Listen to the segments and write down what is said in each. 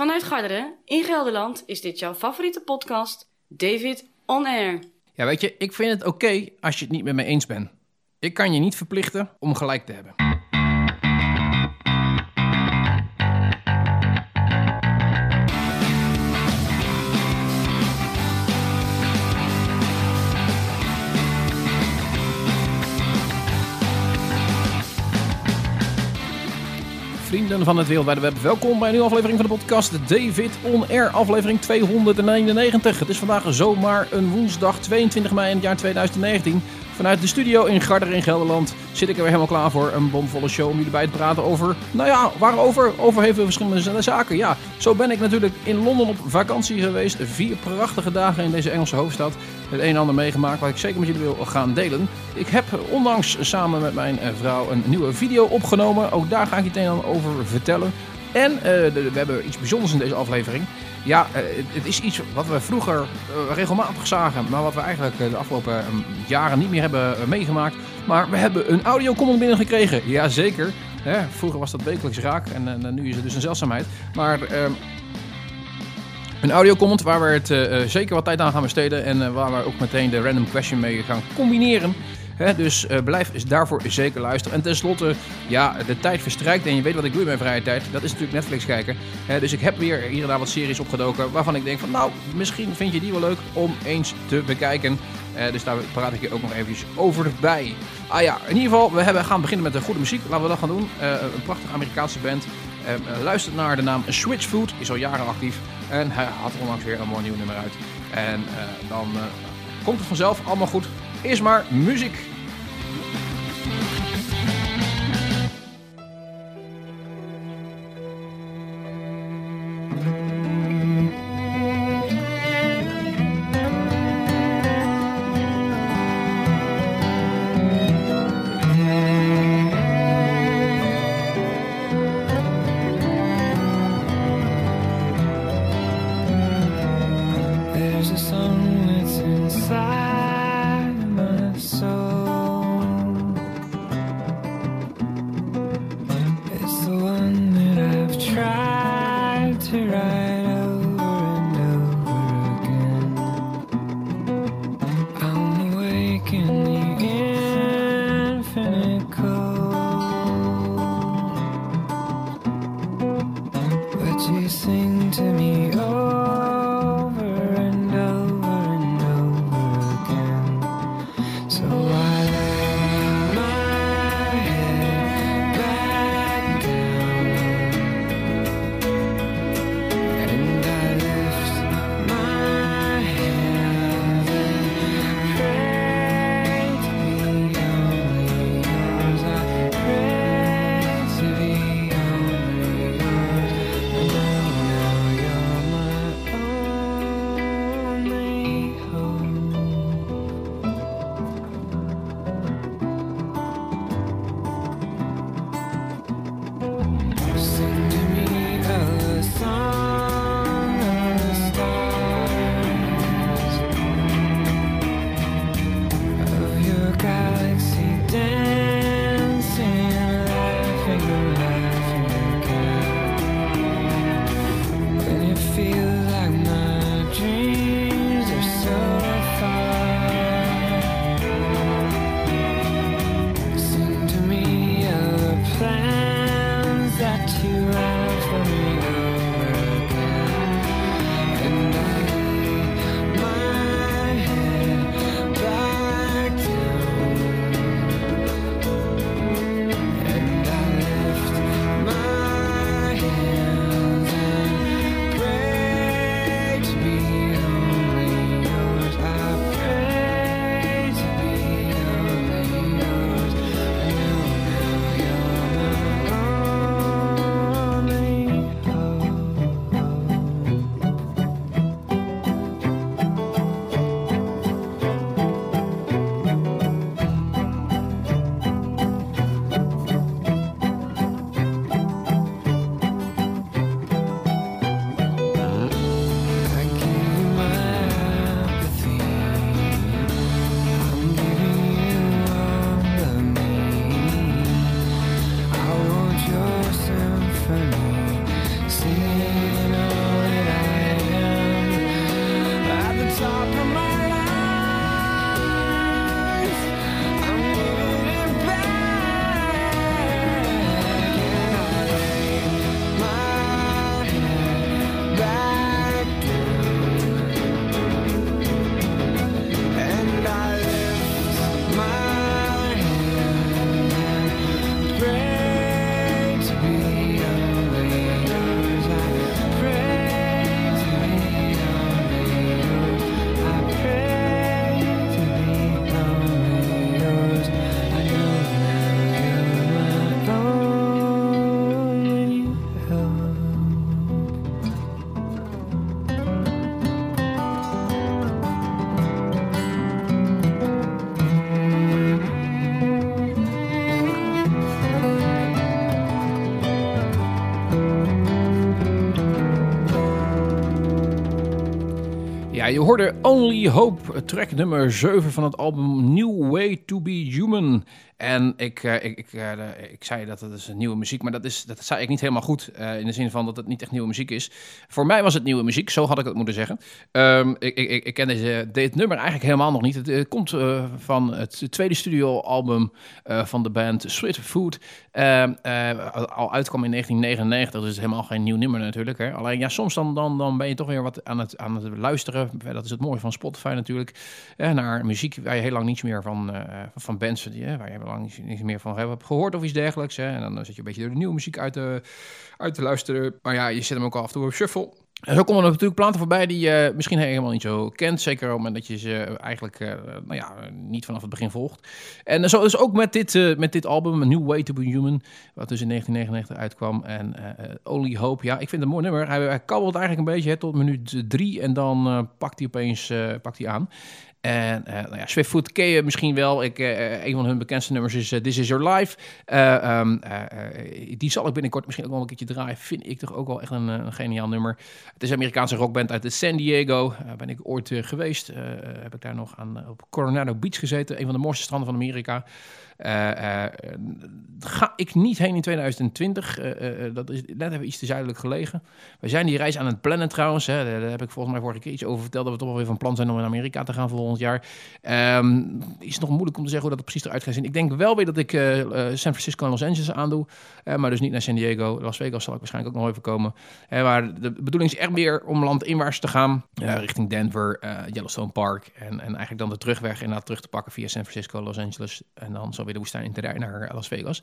Vanuit Garderen, in Gelderland, is dit jouw favoriete podcast, David On Air. Ja, weet je, ik vind het oké als je het niet met me eens bent. Ik kan je niet verplichten om gelijk te hebben. Van het Wereldwijde Web, welkom bij een nieuwe aflevering van de podcast David On Air, aflevering 299. Het is vandaag zomaar een woensdag 22 mei in het jaar 2019. Vanuit de studio in Garderen in Gelderland zit ik er weer helemaal klaar voor. Een bomvolle show om jullie bij te praten over, nou ja, waarover? Over heel veel verschillende zaken. Ja, zo ben ik natuurlijk in Londen op vakantie geweest. Vier prachtige dagen in deze Engelse hoofdstad. Het een en ander meegemaakt wat ik zeker met jullie wil gaan delen. Ik heb onlangs samen met mijn vrouw een nieuwe video opgenomen. Ook daar ga ik het een over vertellen. En uh, we hebben iets bijzonders in deze aflevering. Ja, uh, het is iets wat we vroeger uh, regelmatig zagen, maar wat we eigenlijk de afgelopen jaren niet meer hebben meegemaakt. Maar we hebben een audio-comment binnengekregen. Jazeker. Vroeger was dat wekelijks raak en, en nu is het dus een zeldzaamheid. Maar ehm, een audio-comment waar we het zeker wat tijd aan gaan besteden en waar we ook meteen de random question mee gaan combineren. Dus uh, blijf daarvoor zeker luisteren. En tenslotte, ja, de tijd verstrijkt en je weet wat ik doe in mijn vrije tijd. Dat is natuurlijk Netflix kijken. Dus ik heb weer hier en wat series opgedoken waarvan ik denk van nou, misschien vind je die wel leuk om eens te bekijken. Uh, dus daar praat ik je ook nog eventjes over bij. Ah ja, in ieder geval, we hebben, gaan beginnen met de goede muziek. Laten we dat gaan doen. Uh, een prachtige Amerikaanse band. luistert naar de naam Switchfoot, is al jaren actief. En hij had onlangs weer een mooi nieuw nummer uit. En dan komt het vanzelf allemaal goed. Eerst maar muziek. me. Oh. Je hoorde Only Hope, track nummer 7 van het album New Way to Be Human. En ik, uh, ik, ik, uh, ik zei dat het is nieuwe muziek, maar dat, is, dat zei ik niet helemaal goed. Uh, in de zin van dat het niet echt nieuwe muziek is. Voor mij was het nieuwe muziek, zo had ik het moeten zeggen. Um, ik, ik, ik ken deze, dit nummer eigenlijk helemaal nog niet. Het, komt van het tweede studioalbum van de band Sweet Food. Ehm, al uitkwam in 1999, dus is helemaal geen nieuw nummer natuurlijk. Hè. Alleen ja, soms dan, dan, dan ben je toch weer wat aan het, aan het luisteren. Dat is het mooie van Spotify natuurlijk. naar muziek waar je heel lang niets meer van, van bands, die, waar je lang niet meer van hebben gehoord of iets dergelijks. Hè. En dan zit je een beetje door de nieuwe muziek uit te, uit te luisteren. Maar ja, je zet hem ook af en toe op shuffle. En zo komen er natuurlijk planten voorbij die je misschien helemaal niet zo kent. Zeker op het moment dat je ze eigenlijk uh, nou ja, niet vanaf het begin volgt. En zo is ook met dit, uh, met dit album, A New Way to Be Human, wat dus in 1999 uitkwam. En uh, Only Hope, ja, ik vind het een mooi nummer. Hij, hij kabbelt eigenlijk een beetje hè, tot minuut drie en dan pakt hij opeens pakt hij aan. En uh, ja, Swiftfoot ken je misschien wel. Ik, uh, een van hun bekendste nummers is This Is Your Life. Um, die zal ik binnenkort misschien ook wel een keertje draaien. Vind ik toch ook wel echt een, een geniaal nummer. Het is een Amerikaanse rockband uit de San Diego. ben ik ooit geweest. heb ik daar nog aan, op Coronado Beach gezeten. Een van de mooiste stranden van Amerika. Uh, ga ik niet heen in 2020. dat is net even iets te zuidelijk gelegen. We zijn die reis aan het plannen trouwens. Hè. Daar heb ik volgens mij vorige keer iets over verteld. Dat we toch wel weer van plan zijn om in Amerika te gaan volgend jaar. Um, is nog moeilijk om te zeggen hoe dat precies eruit gaat zien. Ik denk wel weer dat ik San Francisco en Los Angeles aandoe. maar dus niet naar San Diego. Las Vegas zal ik waarschijnlijk ook nog even komen. maar de bedoeling is echt meer om landinwaarts te gaan. richting Denver, Yellowstone Park. En, en eigenlijk dan de terugweg inderdaad terug te pakken via San Francisco, Los Angeles. En dan zo weer de woestijn in te rijden naar Las Vegas.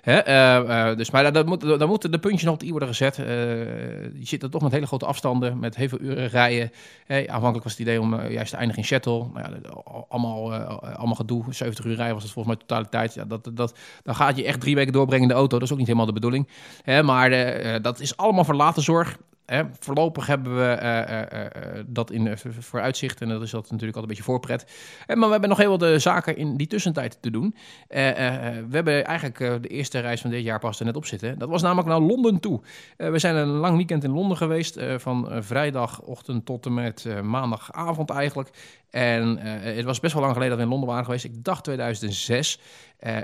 Hè? Uh, uh, dus, maar dat moet, dan moeten de puntjes nog op i worden gezet. Uh, je zit er toch met hele grote afstanden, met heel veel uren rijden. Hey, aanvankelijk was het idee om juist te eindigen in Shuttle. Nou ja, allemaal, allemaal gedoe, 70 uur rijden was het volgens mij totaliteit. Ja, dat, dat, dan gaat je echt drie weken doorbrengen in de auto. Dat is ook niet helemaal de bedoeling. Hè? Maar dat is allemaal voor later zorg. Voorlopig hebben we uh, uh, dat in vooruitzicht en dat is dat natuurlijk altijd een beetje voorpret. maar we hebben nog heel wat zaken in die tussentijd te doen. we hebben eigenlijk de eerste reis van dit jaar pas er net op zitten. Dat was namelijk naar Londen toe. we zijn een lang weekend in Londen geweest, van vrijdagochtend tot en met maandagavond eigenlijk. En het was best wel lang geleden dat we in Londen waren geweest. Ik dacht 2006.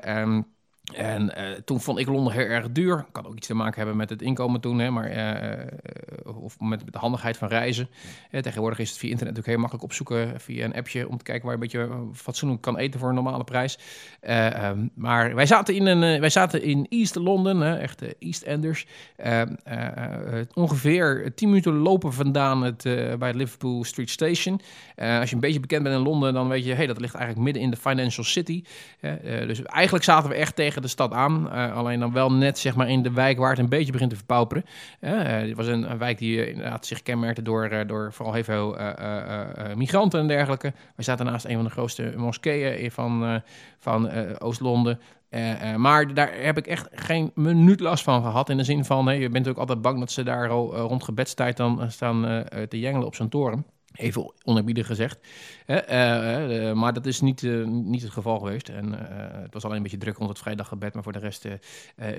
Um, en uh, toen vond ik Londen heel erg duur. Kan ook iets te maken hebben met het inkomen toen, hè, maar, uh, of met, de handigheid van reizen. tegenwoordig is het via internet natuurlijk heel makkelijk opzoeken via een appje om te kijken waar je een beetje fatsoenlijk kan eten voor een normale prijs. Um, maar wij zaten in, een, wij zaten in East London, echt East Enders. Ehm, ongeveer 10 minuten lopen vandaan het, bij het Liverpool Street Station. als je een beetje bekend bent in Londen, dan weet je, hey, dat ligt eigenlijk midden in de Financial City. dus eigenlijk zaten we echt tegen de stad aan. Uh, alleen dan wel net zeg maar in de wijk waar het een beetje begint te verpauperen. Uh, het was een, wijk die inderdaad zich kenmerkte door, door vooral heel veel migranten en dergelijke. We zaten naast een van de grootste moskeeën van, van Oost-Londen. Maar daar heb ik echt geen minuut last van gehad. In de zin van, hey, je bent ook altijd bang dat ze daar al rond gebedstijd dan staan te jengelen op zo'n toren. Even onerbiedig gezegd. Uh, uh, maar dat is niet, uh, niet het geval geweest. En het was alleen een beetje druk rond het vrijdaggebed, maar voor de rest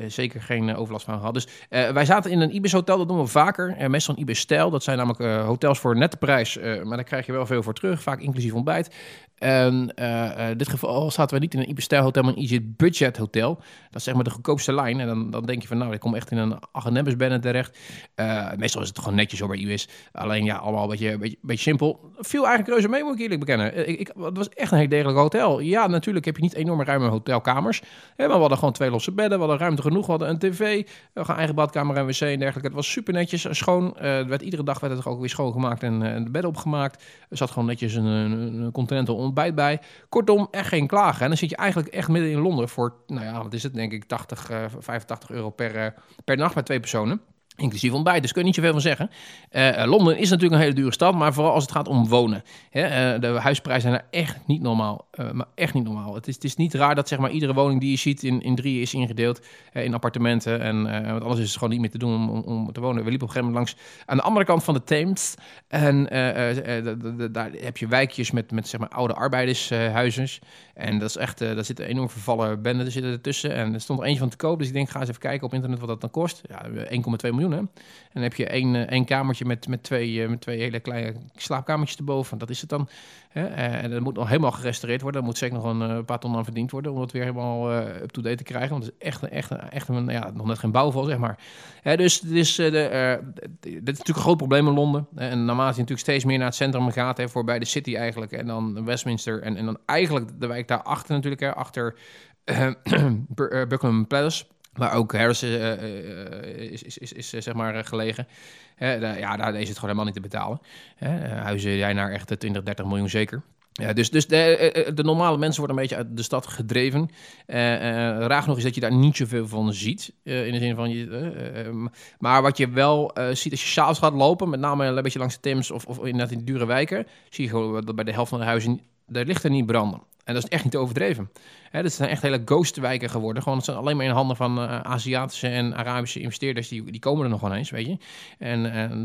zeker geen overlast van gehad. Dus wij zaten in een Ibis hotel, dat doen we vaker. meestal een Ibis stijl. Dat zijn namelijk hotels voor nette prijs, maar daar krijg je wel veel voor terug, vaak inclusief ontbijt. En in dit geval zaten we niet in een Ibis stijl hotel, maar een Easy Budget hotel. Dat is zeg maar de goedkoopste lijn. En dan, dan denk je van, nou, ik kom echt in een Agenebus bed terecht. meestal is het gewoon netjes zo bij Ibis. Alleen ja, allemaal een beetje, beetje, beetje simpel. Viel eigenlijk reuze mee, moet ik eerlijk bekennen. Eh, ik, ik, het was echt een heel degelijk hotel. Ja, natuurlijk heb je niet enorme ruime hotelkamers. Hè, maar we hadden gewoon twee losse bedden. We hadden ruimte genoeg. We hadden een tv. We gaan eigen badkamer en wc en dergelijke. Het was super netjes. Schoon. Uh, werd, iedere dag werd het ook weer schoongemaakt en uh, de bed opgemaakt. Er zat gewoon netjes een, een, continental ontbijt bij. Kortom, echt geen klagen. En dan zit je eigenlijk echt midden in Londen voor, nou ja, wat is het, denk ik, 80, uh, 85 euro per, per nacht met twee personen. Inclusief ontbijt, dus kun je niet zoveel van zeggen. Uh, Londen is natuurlijk een hele dure stad, maar vooral als het gaat om wonen. Hè, uh, de huisprijzen zijn echt niet normaal. Maar echt niet normaal. Het is, het is niet raar dat zeg maar, iedere woning die je ziet in, in drieën is ingedeeld in appartementen. En, want alles is gewoon niet meer te doen om, om, om, te wonen. We liepen op een gegeven moment langs aan de andere kant van de Theems. En daar heb je wijkjes met, met zeg maar, oude arbeidershuizen. En dat is echt, daar zitten enorm vervallen benden zitten ertussen. En er stond er eentje van te koop, dus ik denk ga eens even kijken op internet wat dat dan kost. Ja, 1,2 miljoen doen. Hè? En dan heb je één, één kamertje met, met, twee, met twee hele kleine slaapkamertjes erboven. Dat is het dan. En dat moet nog helemaal gerestaureerd worden. Daar moet zeker nog een paar ton aan verdiend worden om dat weer helemaal up-to-date te krijgen. Want het is echt, echt, echt een, ja, nog net geen bouwval, zeg maar. dus dit is, de, dit is natuurlijk een groot probleem in Londen. en naarmate je natuurlijk steeds meer naar het centrum gaat, hè, voorbij de city eigenlijk. En dan Westminster. En, en dan eigenlijk de wijk daarachter natuurlijk, hè, achter uh, Buckingham Palace. Waar ook Harris uh, is, is, is, is, zeg maar gelegen. ja, daar is het gewoon helemaal niet te betalen. huizen jij naar echt 20, 30 miljoen zeker. Ja, dus dus de, de, normale mensen worden een beetje uit de stad gedreven. Uh, raar nog is dat je daar niet zoveel van ziet. In de zin van je. maar wat je wel ziet als je s'avonds gaat lopen, met name een beetje langs de Thames of, of inderdaad in dure wijken, zie je gewoon dat bij de helft van de huizen de lichten niet branden. En dat is echt niet overdreven. Hè, dat zijn echt hele ghostwijken geworden. Gewoon, het zijn alleen maar in handen van uh, Aziatische en Arabische investeerders. Die, die komen er nog eens, weet je. En,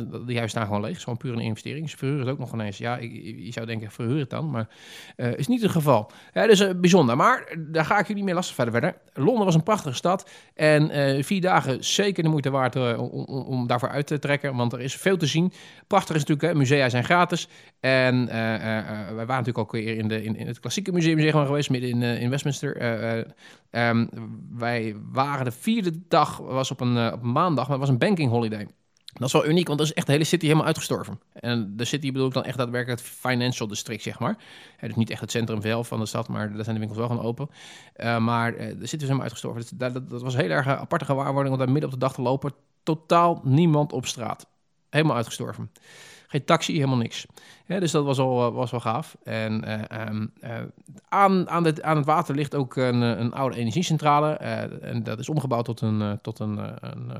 die huizen staan gewoon leeg. Het is gewoon puur een investering. Ze verhuren het ook nog eens. Ja, je zou denken, verhuur het dan. Maar uh, is niet het geval. Ja, dus uh, bijzonder. Maar daar ga ik jullie mee lastig verder verder. Londen was een prachtige stad. En vier dagen zeker de moeite waard om, om, om, daarvoor uit te trekken. Want er is veel te zien. Prachtig is natuurlijk, hè, musea zijn gratis. En wij waren natuurlijk ook weer in, de, in, in het klassieke museum zeg maar, geweest, midden in, in Westminster. Um, wij waren de vierde dag, was op een, uh, op maandag, maar het was een banking holiday. Dat is wel uniek, want dat is echt de hele city helemaal uitgestorven. En de city bedoel ik dan echt daadwerkelijk het financial district, zeg maar. Is niet echt het centrum zelf van de stad, maar daar zijn de winkels wel gewoon open. Maar de city is helemaal uitgestorven. Dus dat, was hele erg aparte gewaarwording, want daar midden op de dag te lopen, totaal niemand op straat. Helemaal uitgestorven. Geen taxi, helemaal niks. dus dat was al was wel gaaf. En uh, um, uh, aan, aan, het, aan het water ligt ook een, een oude energiecentrale. En dat is omgebouwd tot een, tot een, een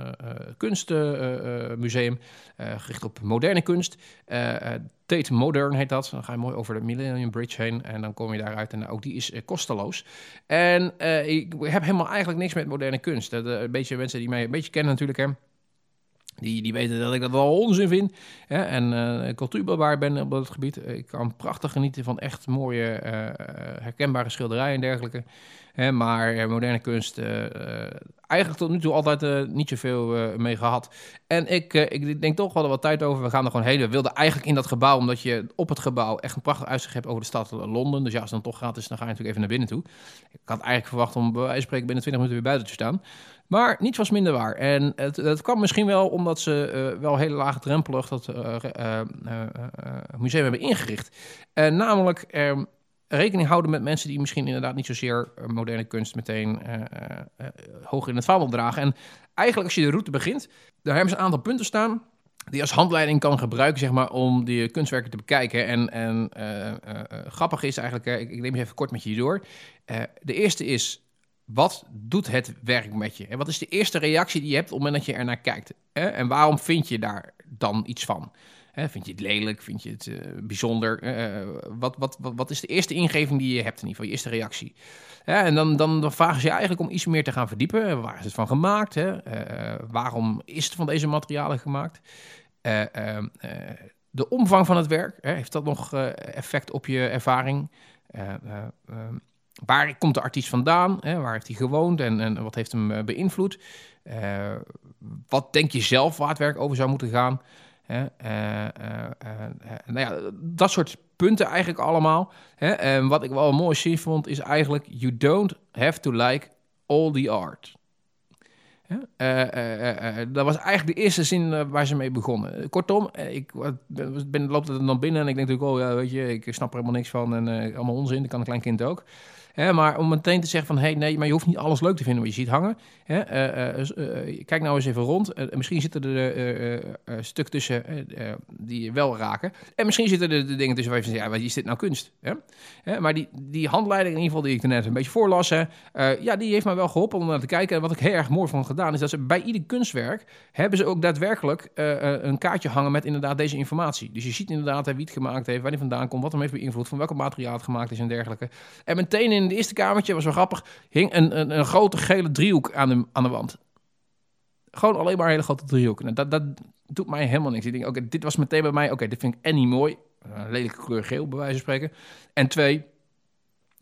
kunstmuseum. gericht op moderne kunst. Tate Modern heet dat. Dan ga je mooi over de Millennium Bridge heen. En dan kom je daaruit. En ook die is kosteloos. En ik heb helemaal eigenlijk niks met moderne kunst. een beetje mensen die mij een beetje kennen natuurlijk. Hè die, die weten dat ik dat wel onzin vind. Hè? En uh, cultuurbewaar ben op dat gebied. Ik kan prachtig genieten van echt mooie, uh, herkenbare schilderijen en dergelijke. Hè? Maar moderne kunst, eigenlijk tot nu toe altijd niet zoveel mee gehad. En ik, ik denk toch wel wat tijd over. We gaan er gewoon heen. We wilden eigenlijk in dat gebouw, omdat je op het gebouw echt een prachtig uitzicht hebt over de stad Londen. Dus ja, als het dan toch gaat, is, dan ga je natuurlijk even naar binnen toe. Ik had eigenlijk verwacht om bij wijze van spreken binnen 20 minuten weer buiten te staan. Maar niets was minder waar. En het, het kwam misschien wel omdat ze uh, wel hele lage drempelig dat uh, uh, museum hebben ingericht. namelijk ehm, rekening houden met mensen die misschien inderdaad niet zozeer moderne kunst meteen hoog in het vaandel dragen. En eigenlijk als je de route begint, daar hebben ze een aantal punten staan die als handleiding kan gebruiken, zeg maar, om die kunstwerken te bekijken. En, en grappig is eigenlijk, ik, neem even kort met je door. de eerste is wat doet het werk met je? En wat is de eerste reactie die je hebt op het moment dat je ernaar kijkt? En waarom vind je daar dan iets van? Vind je het lelijk? Vind je het uh, bijzonder? Uh, wat, wat, wat, wat, is de eerste ingeving die je hebt in ieder geval? Je eerste reactie. en dan, dan, vragen ze je eigenlijk om iets meer te gaan verdiepen. Waar is het van gemaakt? Uh, waarom is het van deze materialen gemaakt? De omvang van het werk, heeft dat nog effect op je ervaring? Waar komt de artiest vandaan? Hè? Waar heeft hij gewoond en, en wat heeft hem uh, beïnvloed? Uh, wat denk je zelf waar het werk over zou moeten gaan? Hè? Uh, nou ja, dat soort punten eigenlijk allemaal. Hè? En wat ik wel mooi zie vond, is eigenlijk... You don't have to like all the art. dat was eigenlijk de eerste zin waar ze mee begonnen. Kortom, ik ben, ben, loop er dan binnen en ik denk natuurlijk, oh ja, weet je, ik snap er helemaal niks van en allemaal onzin, dat kan een klein kind ook. Hè, maar om meteen te zeggen van, hé, hey, nee, maar je hoeft niet alles leuk te vinden wat je ziet hangen. Hè, uh, uh, kijk nou eens even rond. misschien zitten er stuk tussen die je wel raken. En misschien zitten er de dingen tussen waar je van, ja, wat is dit nou kunst? Hè? maar die, die handleiding in ieder geval die ik er net een beetje voorlas, hè, ja, die heeft mij wel geholpen om naar te kijken. En wat ik heel erg mooi van gedaan is dat ze bij ieder kunstwerk hebben ze ook daadwerkelijk een kaartje hangen met inderdaad deze informatie. Dus je ziet inderdaad wie het gemaakt heeft, waar hij vandaan komt, wat hem heeft beïnvloed, van welke materiaal het gemaakt is en dergelijke. En meteen in in het eerste kamertje, was wel grappig, hing een, een, een grote gele driehoek aan de, aan de wand. Gewoon alleen maar een hele grote driehoek. Nou, dat, dat doet mij helemaal niks. Ik denk, oké, dit was meteen bij mij, oké, dit vind ik en niet mooi. Een lelijke kleur geel, bij wijze van spreken. En twee,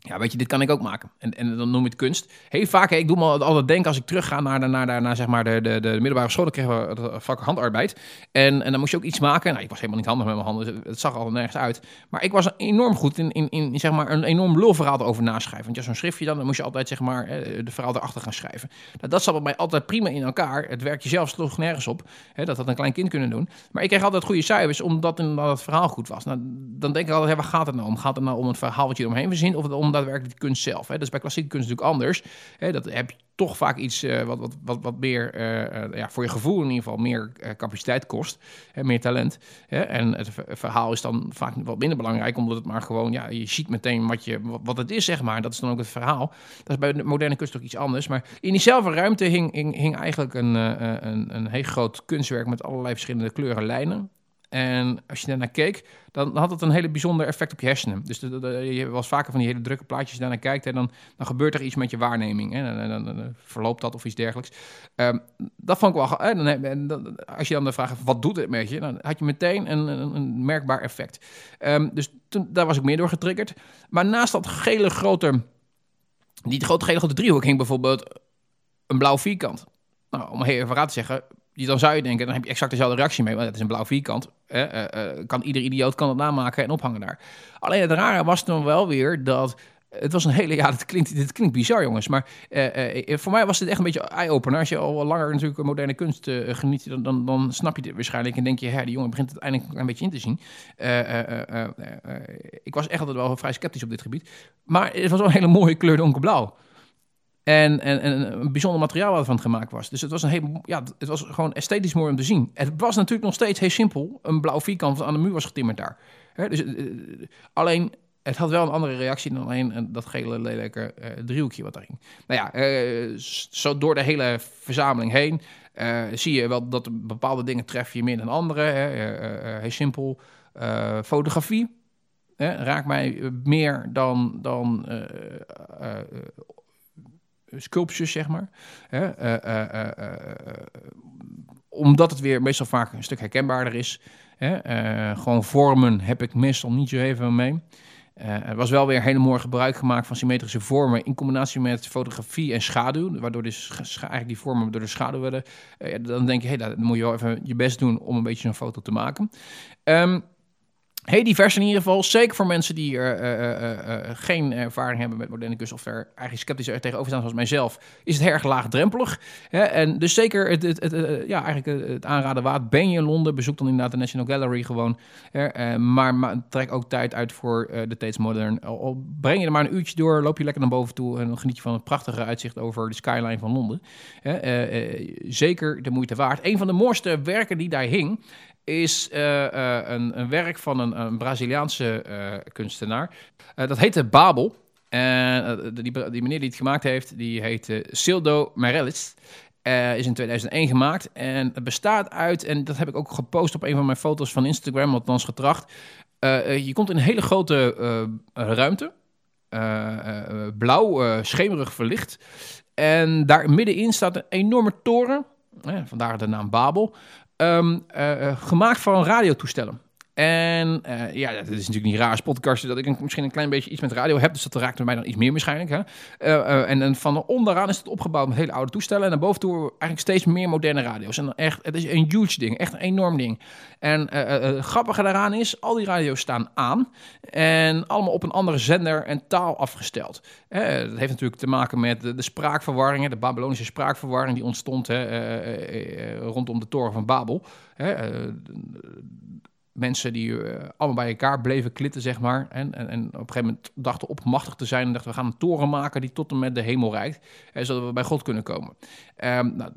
ja, weet je, dit kan ik ook maken. En, en dan noem je het kunst. Heel vaak, ik doe me altijd denken als ik terug ga naar, de, naar, naar zeg maar de, de, de middelbare school, dan kregen we het vak handarbeid. En, en dan moest je ook iets maken. Nou, ik was helemaal niet handig met mijn handen, het zag al nergens uit. Maar ik was enorm goed in, in, in zeg maar, een enorm lulverhaal erover naschrijven. Want ja, zo'n schriftje dan, dan moest je altijd zeg maar de verhaal erachter gaan schrijven. Nou, dat zat bij mij altijd prima in elkaar. Het werkje zelf sloeg nergens op. Hè, dat had een klein kind kunnen doen. Maar ik kreeg altijd goede cijfers, omdat het verhaal goed was. Nou, dan denk ik altijd, waar gaat het nou om? Gaat het nou om het verhaal wat je omheen verzint, of om daadwerkelijk de kunst zelf? Hè? Dat is bij klassieke kunst natuurlijk anders. Hè? Dat heb je toch vaak iets uh, wat, wat, wat, wat meer, uh, ja, voor je gevoel in ieder geval, meer capaciteit kost. Hè? Meer talent. Hè? En het verhaal is dan vaak wat minder belangrijk, omdat het maar gewoon, ja, je ziet meteen wat, je, wat, wat het is, zeg maar. Dat is dan ook het verhaal. Dat is bij de moderne kunst toch iets anders. Maar in diezelfde ruimte hing, hing, hing eigenlijk een, een, een heel groot kunstwerk met allerlei verschillende kleuren lijnen. En als je daarnaar keek, dan had het een hele bijzonder effect op je hersenen. Dus de, je was vaker van die hele drukke plaatjes daarnaar kijkt en dan, dan gebeurt er iets met je waarneming. Hè? En, dan, dan, verloopt dat of iets dergelijks. Um, dat vond ik wel. En dan, als je dan de vraag wat doet het met je, dan had je meteen een, een, merkbaar effect. Um, dus daar was ik meer door getriggerd. Maar naast dat gele grote, die grote gele grote driehoek hing bijvoorbeeld een blauw vierkant. Nou, om even te zeggen, dan zou je denken, dan heb je exact dezelfde reactie mee. Want het is een blauw vierkant. Hè? Uh, uh, kan ieder idioot kan het namaken en ophangen daar. Alleen het rare was dan wel weer dat... Het was een hele... Ja, dit klinkt, dit klinkt bizar, jongens. Maar uh, voor mij was dit echt een beetje eye-opener. Als je al langer natuurlijk moderne kunst geniet... Dan, dan, dan, snap je dit waarschijnlijk. En denk je, hè, die jongen begint het eindelijk een beetje in te zien. ik was echt altijd wel vrij sceptisch op dit gebied. Maar het was wel een hele mooie kleur donkerblauw. En, en, en, een bijzonder materiaal waarvan het gemaakt was. Dus het was, een heel, ja, het was gewoon esthetisch mooi om te zien. Het was natuurlijk nog steeds heel simpel. Een blauw vierkant aan de muur was getimmerd daar. dus, uh, alleen, het had wel een andere reactie dan alleen dat gele lelijke uh, driehoekje wat erin. Nou ja, zo door de hele verzameling heen zie je wel dat bepaalde dingen treffen je meer dan andere. heel simpel. fotografie raakt mij meer dan, dan sculptures, zeg maar. Eh, eh, eh, omdat het weer meestal vaak een stuk herkenbaarder is. Gewoon vormen heb ik meestal niet zo even mee. Er was wel weer hele mooi gebruik gemaakt van symmetrische vormen in combinatie met fotografie en schaduw, waardoor dus eigenlijk die vormen door de schaduw werden. Dan denk je, hey, dan moet je wel even je best doen om een beetje een foto te maken. Um, Heel divers in ieder geval. Zeker voor mensen die er uh, uh, geen ervaring hebben met moderne kunst of er eigenlijk sceptisch tegenover staan zoals mijzelf, is het erg laagdrempelig. En dus zeker het, het, ja, eigenlijk het aanraden waard. Ben je in Londen, bezoek dan inderdaad de National Gallery gewoon. Maar, maar trek ook tijd uit voor de Tates Modern. Breng je er maar een uurtje door, loop je lekker naar boven toe en geniet je van het prachtige uitzicht over de skyline van Londen. Zeker de moeite waard. Een van de mooiste werken die daar hing, is uh, uh, een, een, werk van een, een Braziliaanse uh, kunstenaar. dat heette Babel. En die, die meneer die het gemaakt heeft, die heet Sildo Meirelles. is in 2001 gemaakt. En het bestaat uit, en dat heb ik ook gepost op een van mijn foto's van Instagram, althans getracht. je komt in een hele grote ruimte. blauw, schemerig verlicht. En daar middenin staat een enorme toren. vandaar de naam Babel. Um, uh, gemaakt van radiotoestellen. En uh, ja, dat is natuurlijk niet raar als dat ik misschien een klein beetje iets met radio heb. Dus dat raakt mij dan iets meer waarschijnlijk. Hè? Uh, en, en, van onderaan is het opgebouwd met hele oude toestellen. En naar boven toe eigenlijk steeds meer moderne radio's. En echt, het is een huge ding. Echt een enorm ding. En het grappige daaraan is, al die radio's staan aan. En allemaal op een andere zender en taal afgesteld. dat heeft natuurlijk te maken met de, de spraakverwarring. De Babylonische spraakverwarring die ontstond hè, rondom de toren van Babel. Hè, mensen die uh, allemaal bij elkaar bleven klitten, zeg maar. En, en, en, op een gegeven moment dachten opmachtig te zijn en dachten we gaan een toren maken die tot en met de hemel reikt. En zodat we bij God kunnen komen. Um, nou,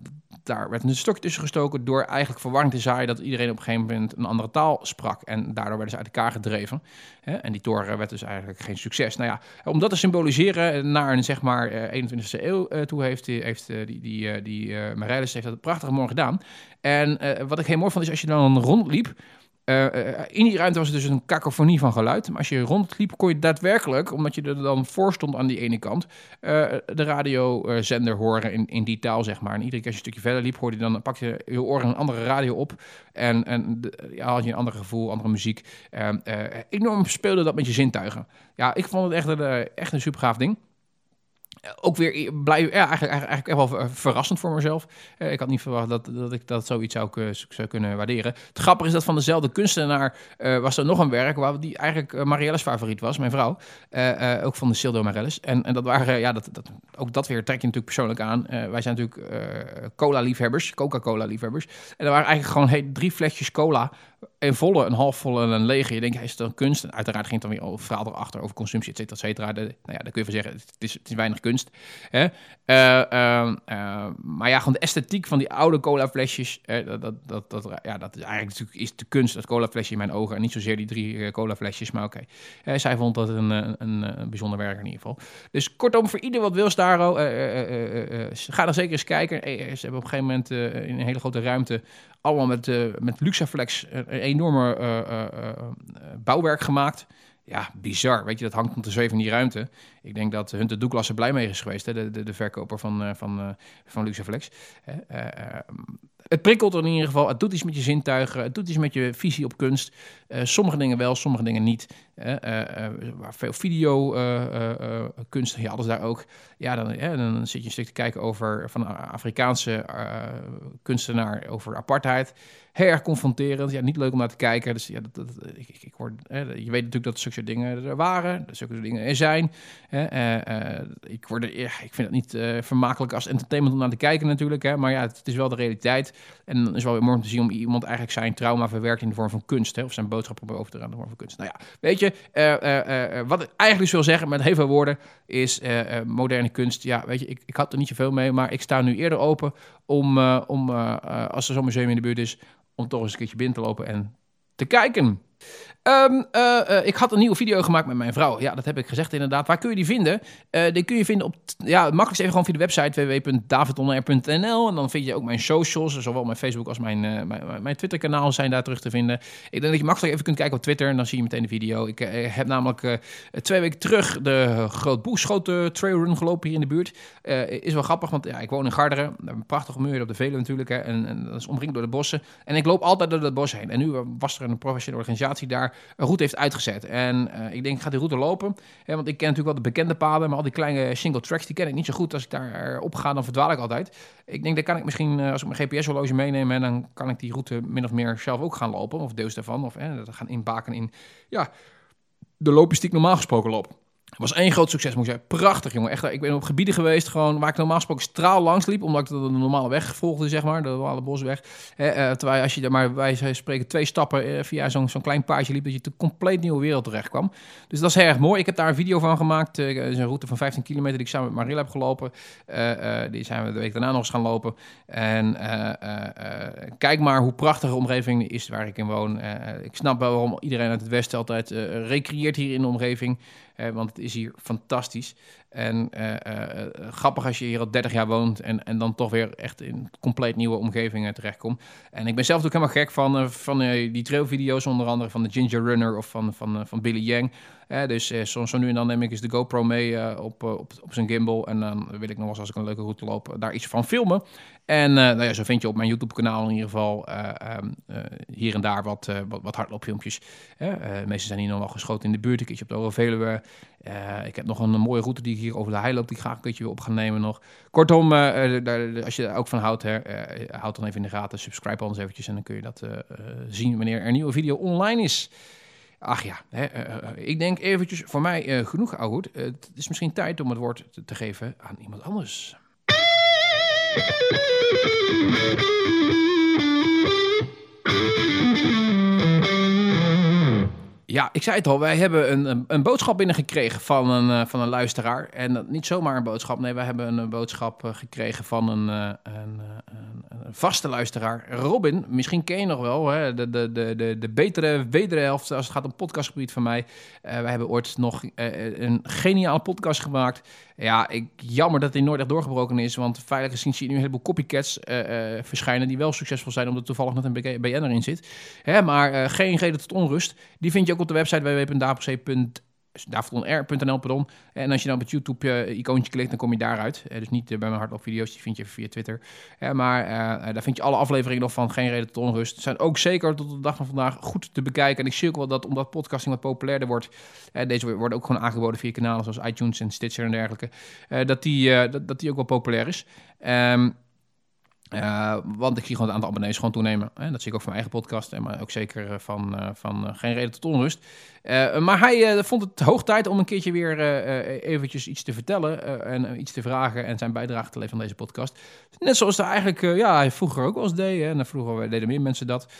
daar werd een stuk tussen gestoken door eigenlijk verwarring te zaaien dat iedereen op een gegeven moment een andere taal sprak. En daardoor werden ze uit elkaar gedreven. Hè? En die toren werd dus eigenlijk geen succes. Nou ja, om dat te symboliseren naar een zeg maar 21e eh, eeuw toe heeft, heeft uh, die, die, die uh, heeft dat prachtig mooi gedaan. En wat ik heel mooi vond is als je dan rondliep in die ruimte was het dus een kakofonie van geluid. Maar als je rondliep, kon je daadwerkelijk, omdat je er dan voor stond aan die ene kant, de radiozender horen in, in die taal, zeg maar. En iedere keer als je een stukje verder liep, hoorde je dan, pak je je oren een andere radio op. En, en ja, had je een ander gevoel, andere muziek. enorm speelde dat met je zintuigen. Ja, ik vond het echt een, echt een super gaaf ding ook weer blij, ja, eigenlijk, eigenlijk echt wel verrassend voor mezelf. Uh, ik had niet verwacht dat, dat ik dat zoiets zou, zou kunnen waarderen. Het grappige is dat van dezelfde kunstenaar uh, was er nog een werk waar die eigenlijk uh, Marielle's favoriet was, mijn vrouw. ook van de Sildo Marielles. En, en dat waren, ja, dat, dat, ook dat weer trek je natuurlijk persoonlijk aan. wij zijn natuurlijk cola-liefhebbers, Coca-Cola-liefhebbers. En er waren eigenlijk gewoon hey, drie flesjes cola een volle, een halfvolle en een lege. Je denkt, hij is dan kunst? En uiteraard ging het dan weer over verhaal erachter, over consumptie, et cetera, et cetera. Nou ja, daar kun je van zeggen, het is, het is weinig kunst. Hè? Uh, uh, maar ja, gewoon de esthetiek van die oude cola flesjes, dat, dat, dat, dat, ja, dat is eigenlijk natuurlijk is de kunst, dat cola flesje in mijn ogen. En niet zozeer die drie cola flesjes, maar oké. Zij vond dat een, een, een, bijzonder werk in ieder geval. Dus kortom, voor ieder wat wil, Staro, ga dan zeker eens kijken. Ze hebben op een gegeven moment in een hele grote ruimte allemaal met, uh, met Luxaflex een enorme uh, bouwwerk gemaakt. Ja, bizar. Weet je, dat hangt om te zweven in die ruimte. Ik denk dat Hunter Douglas er blij mee is geweest, hè, de, de, de verkoper van, van, van Luxaflex. het prikkelt in ieder geval. Het doet iets met je zintuigen. Het doet iets met je visie op kunst. sommige dingen wel, sommige dingen niet. veel video kunst, ja, alles daar ook. Ja, dan, dan zit je een stuk te kijken over van een Afrikaanse kunstenaar over apartheid heel erg confronterend. Ja, niet leuk om naar te kijken. Dus ja, dat, ik, ik, word, je weet natuurlijk dat zulke dingen er waren, dat zulke dingen er zijn. Uh, uh, ik, word, ja, ik vind het niet uh, vermakelijk als entertainment om naar te kijken natuurlijk. Hè, maar ja, het, is wel de realiteit. En dan is wel weer mooi om te zien om iemand eigenlijk zijn trauma verwerkt in de vorm van kunst. Hè, of zijn boodschap over te dragen in de vorm van kunst. Nou ja, weet je, wat ik eigenlijk wil zeggen met heel veel woorden is moderne kunst. Ja, weet je, ik, ik had er niet zoveel mee, maar ik sta nu eerder open om als er zo'n museum in de buurt is, om toch eens een keertje binnen te lopen en te kijken. Um, uh, ik had een nieuwe video gemaakt met mijn vrouw. Ja, dat heb ik gezegd inderdaad. Waar kun je die vinden? Uh, die kun je vinden op, ja, makkelijkst even gewoon via de website www.davidonair.nl. En dan vind je ook mijn socials, zowel mijn Facebook als mijn, mijn, mijn Twitter-kanaal zijn daar terug te vinden. Ik denk dat je makkelijk even kunt kijken op Twitter en dan zie je meteen de video. Ik heb namelijk twee weken terug de Groot Boegschoten trailrun gelopen hier in de buurt. is wel grappig, want ja, ik woon in Garderen. Een prachtige muur op de Veluwe natuurlijk. Hè, en, en, dat is omringd door de bossen. En ik loop altijd door dat bos heen. En nu was er een professionele organisatie daar een route heeft uitgezet. En uh, ik denk, ik ga die route lopen. Hè, want ik ken natuurlijk wel de bekende paden, maar al die kleine single tracks, die ken ik niet zo goed. Als ik daar op ga, dan verdwaal ik altijd. Ik denk, dat kan ik misschien, uh, als ik mijn GPS-horloge meeneem, en dan kan ik die route min of meer zelf ook gaan lopen. Of deels daarvan. Of hè, dat gaan inbaken in, ja, de loopjes die ik normaal gesproken loop. Het was één groot succes, moet ik zeggen. Prachtig, jongen. Echt, ik ben op gebieden geweest gewoon, waar ik normaal gesproken straal langs liep. Omdat ik de normale weg volgde, zeg maar. De normale bosweg. Eh, terwijl als je daar maar wij spreken twee stappen eh, via zo'n zo'n klein paadje liep... dat je een compleet nieuwe wereld terecht kwam. Dus dat is erg mooi. Ik heb daar een video van gemaakt. Uh, is een route van 15 kilometer die ik samen met Marilla heb gelopen. die zijn we de week daarna nog eens gaan lopen. En kijk maar hoe prachtige de omgeving is waar ik in woon. ik snap wel waarom iedereen uit het westen altijd recreëert hier in de omgeving want het is hier fantastisch. En uh, uh, grappig als je hier al 30 jaar woont en, en dan toch weer echt in compleet nieuwe omgevingen terechtkomt. En ik ben zelf ook helemaal gek van, van die trailvideo's, onder andere van de Ginger Runner of van, van, van Billy Yang. dus soms zo nu en dan neem ik eens de GoPro mee op, op, op zijn gimbal. En dan wil ik nog eens, als ik een leuke route loop, daar iets van filmen. En nou ja, zo vind je op mijn YouTube-kanaal in ieder geval um, hier en daar wat, wat, wat hardloopfilmpjes. de meeste zijn hier nog wel geschoten in de buurt. Een keertje op de Overveluwe. ik heb nog een, mooie route die ik hier over de hei loopt, die graag een keertje weer op gaan nemen nog. Kortom, uh, daar, als je er ook van houdt, hè, uh, houd dan even in de gaten. Subscribe anders eventjes en dan kun je dat uh, zien wanneer er een nieuwe video online is. Ach ja, hè, ik denk eventjes voor mij genoeg, Oud. het is misschien tijd om het woord te geven aan iemand anders. Ja, ik zei het al, wij hebben een, een, een boodschap binnengekregen van een, uh, van een luisteraar. En dat, niet zomaar een boodschap, nee, wij hebben een, boodschap uh, gekregen van een, uh, een, een, vaste luisteraar. Robin, misschien ken je nog wel, hè? De, de, de, de, de betere wederhelft als het gaat om podcastgebied van mij. wij hebben ooit nog een geniale podcast gemaakt. Ja, ik, jammer dat hij nooit echt doorgebroken is, want veilig gezien zie je nu een heleboel copycats verschijnen die wel succesvol zijn, omdat toevallig net een BN erin zit. Hè, maar geen reden tot onrust. Die vind je ook op de website www.davidonr.nl. Pardon. En als je dan op het YouTube-icoontje klikt, dan kom je daaruit. Uh, dus niet uh, bij mijn hardloop-video's, die vind je via Twitter. maar daar vind je alle afleveringen nog van Geen Reden tot Onrust. zijn ook zeker tot de dag van vandaag goed te bekijken. En ik zie ook wel dat, omdat podcasting wat populairder wordt... deze worden ook gewoon aangeboden via kanalen zoals iTunes en Stitcher en dergelijke... dat, die, dat, dat die ook wel populair is. Um, uh, want ik zie gewoon het aantal abonnees gewoon toenemen. Hè? Dat zie ik ook van mijn eigen podcast, maar ook zeker eh, van, uh, van Geen Reden tot Onrust. maar hij vond het hoog tijd om een keertje weer eventjes iets te vertellen en iets te vragen en zijn bijdrage te leveren aan deze podcast. Net zoals hij eigenlijk ja, vroeger ook wel eens deed. Hè? En vroeger deden meer mensen dat.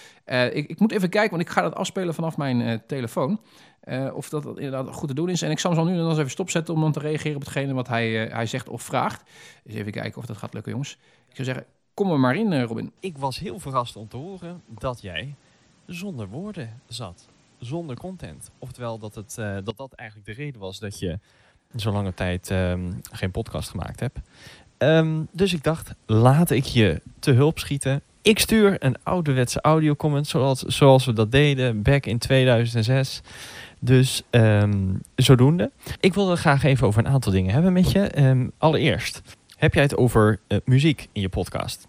Ik, ik, moet even kijken, want ik ga dat afspelen vanaf mijn telefoon. of dat inderdaad goed te doen is. En ik zal hem zo nu dan eens even stopzetten om dan te reageren op hetgene wat hij, hij zegt of vraagt. Dus even kijken of dat gaat lukken, jongens. Ik zou zeggen, Kom er maar in, eh, Robin. Ik was heel verrast om te horen dat jij zonder woorden zat. Zonder content. Oftewel dat het, uh, dat, dat eigenlijk de reden was dat je zo lange tijd um, geen podcast gemaakt hebt. Um, dus ik dacht, laat ik je te hulp schieten. Ik stuur een ouderwetse audio-comment zoals, zoals we dat deden back in 2006. Dus um, zodoende. Ik wilde graag even over een aantal dingen hebben met je. allereerst, heb jij het over uh, muziek in je podcast.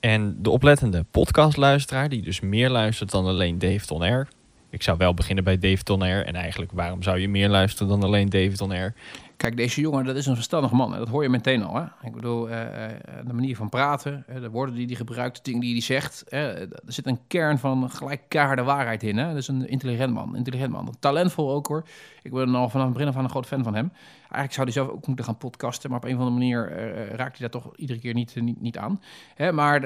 En de oplettende podcastluisteraar, die dus meer luistert dan alleen Dave On Air. Ik zou wel beginnen bij Dave On Air. En eigenlijk, waarom zou je meer luisteren dan alleen David On Air? Kijk, deze jongen, dat is een verstandig man. Dat hoor je meteen al. Hè? Ik bedoel, uh, de manier van praten, de woorden die hij gebruikt, de dingen die hij zegt. er zit een kern van gelijk keiharde waarheid in. Hè? Dat is een intelligent man. Intelligent man. Talentvol ook hoor. Ik ben al vanaf het begin af een groot fan van hem. Eigenlijk zou hij zelf ook moeten gaan podcasten, maar op een of andere manier uh, raakt hij daar toch iedere keer niet, niet, niet aan. Hè, maar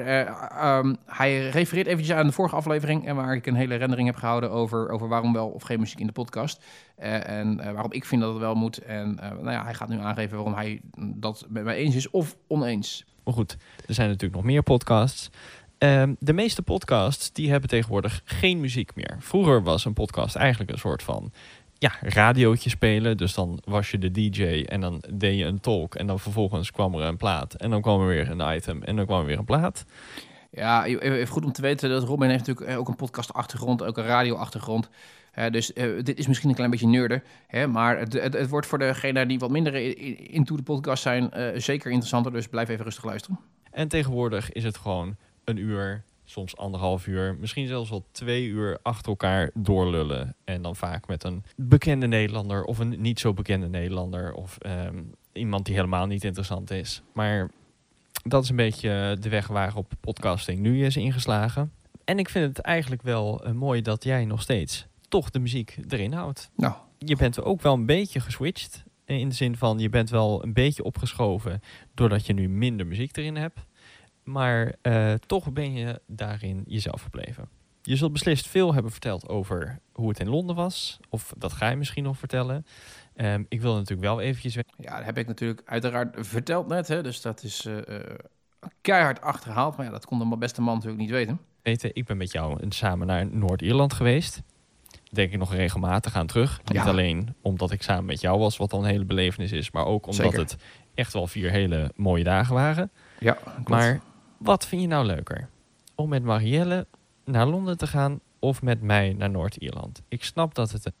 um, hij refereert eventjes aan de vorige aflevering en waar ik een hele rendering heb gehouden over, over waarom wel of geen muziek in de podcast. En waarom ik vind dat het wel moet. En nou ja, hij gaat nu aangeven waarom hij dat met mij eens is of oneens. Maar goed, er zijn natuurlijk nog meer podcasts. Um, de meeste podcasts die hebben tegenwoordig geen muziek meer. Vroeger was een podcast eigenlijk een soort van ja, radiootje spelen. Dus dan was je de DJ en dan deed je een talk. En dan vervolgens kwam er een plaat. En dan kwam er weer een item. En dan kwam er weer een plaat. Ja, even goed om te weten dat Robin heeft natuurlijk eh, ook een podcast-achtergrond, ook een radio-achtergrond. Uh, dus uh, dit is misschien een klein beetje nerden, hè, maar het, het, het, wordt voor degenen die wat minder into de podcast zijn uh, zeker interessanter. Dus blijf even rustig luisteren. En tegenwoordig is het gewoon een uur soms anderhalf uur, misschien zelfs wel twee uur achter elkaar doorlullen. En dan vaak met een bekende Nederlander of een niet zo bekende Nederlander of um, iemand die helemaal niet interessant is. Maar dat is een beetje de weg waarop podcasting nu is ingeslagen. En ik vind het eigenlijk wel uh, mooi dat jij nog steeds toch de muziek erin houdt. Nou. Je bent ook wel een beetje geswitcht. In de zin van je bent wel een beetje opgeschoven doordat je nu minder muziek erin hebt. Maar uh, toch ben je daarin jezelf gebleven. Je zult beslist veel hebben verteld over hoe het in Londen was. Of dat ga je misschien nog vertellen. Um, ik wil natuurlijk wel eventjes... Ja, dat heb ik natuurlijk uiteraard verteld net. Hè, dus dat is uh, keihard achterhaald. Maar ja, dat kon de beste man natuurlijk niet weten. Weten, ik ben met jou samen naar Noord-Ierland geweest. Denk ik nog regelmatig aan terug. Ja. Niet alleen omdat ik samen met jou was, wat dan een hele belevenis is. Maar ook omdat Zeker. het echt wel vier hele mooie dagen waren. Ja, klopt. Maar wat vind je nou leuker? Om met Marielle naar Londen te gaan of met mij naar Noord-Ierland? Ik snap dat het...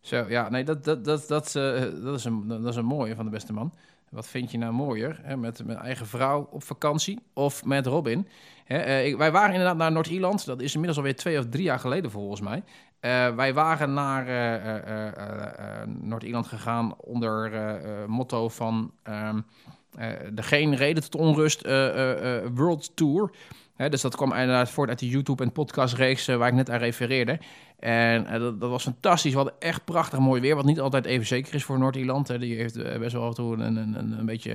Zo, ja, nee, dat, dat, dat, dat, uh, dat, is een, dat is een mooie van de beste man. Wat vind je nou mooier? Hè? Met mijn eigen vrouw op vakantie of met Robin? Hè, uh, ik, wij waren inderdaad naar Noord-Ierland. Dat is inmiddels alweer twee of drie jaar geleden volgens mij. Uh, wij waren naar Noord-Ierland gegaan onder motto van... Um, uh, de Geen Reden tot Onrust uh, World Tour. Dus dat kwam inderdaad voort uit de YouTube- en podcastreeks waar ik net aan refereerde. En dat, dat, was fantastisch. We hadden echt prachtig mooi weer, wat niet altijd even zeker is voor Noord-Ierland. Die heeft best wel af en toe een, een, een beetje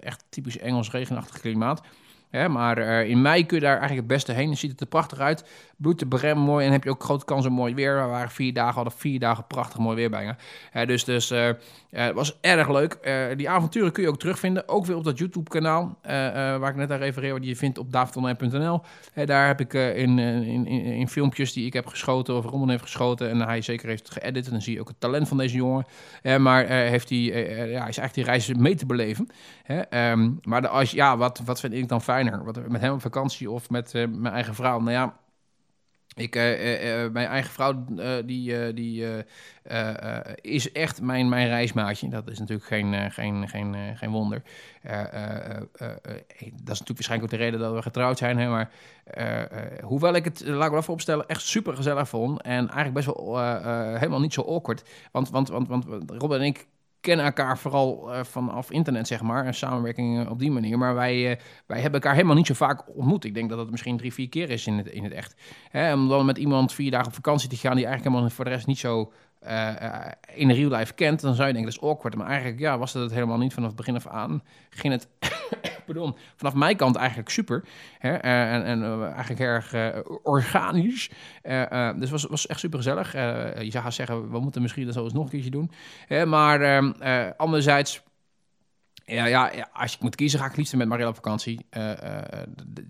echt typisch Engels regenachtig klimaat. Maar eh, in mei kun je daar eigenlijk het beste heen. Dan ziet het er prachtig uit. Bloed te brem mooi. En heb je ook grote kans op mooi weer. We waren vier dagen, hadden vier dagen prachtig mooi weer bijna. Dus dus eh, eh, het was erg leuk. Die avonturen kun je ook terugvinden. Ook weer op dat YouTube-kanaal. waar ik net aan refereer. Die je vindt op davidonline.nl. Daar heb ik in, in, in, in filmpjes die ik heb geschoten. Of Roman heeft geschoten. En hij zeker heeft geëdit. En dan zie je ook het talent van deze jongen. Maar heeft hij, ja, is eigenlijk die reis mee te beleven. Ehm, maar als, ja, wat, wat vind ik dan Wat, met hem op vakantie of met eh, mijn eigen vrouw? Nou ja, ik, eh, eh, mijn eigen vrouw, die, die is echt mijn, mijn reismaatje. Dat is natuurlijk geen, geen, geen, geen wonder. Dat is natuurlijk waarschijnlijk ook de reden dat we getrouwd zijn. Hè? Maar hoewel ik het, laat ik wel even opstellen, echt super gezellig vond. En eigenlijk best wel helemaal niet zo awkward. Want, want, want, want Rob en ik kennen elkaar vooral eh, vanaf internet, zeg maar. En samenwerking op die manier. Maar wij, eh, wij hebben elkaar helemaal niet zo vaak ontmoet. Ik denk dat het misschien drie, vier keer is in het, in het echt. Hè, om dan met iemand vier dagen op vakantie te gaan... die eigenlijk helemaal voor de rest niet zo eh, eh, in real life kent... dan zou je denken, dat is awkward. Maar eigenlijk ja, was dat het helemaal niet vanaf het begin af aan. Ging het... Pardon, vanaf mijn kant eigenlijk super. Hè? eh, en en eigenlijk erg organisch. Dus was, was echt super gezellig. je zou gaan zeggen, we moeten misschien dat zo eens nog een keertje doen. Maar ehm, eh, anderzijds, ja, ja, als ik moet kiezen, ga ik liefst met Marielle op vakantie.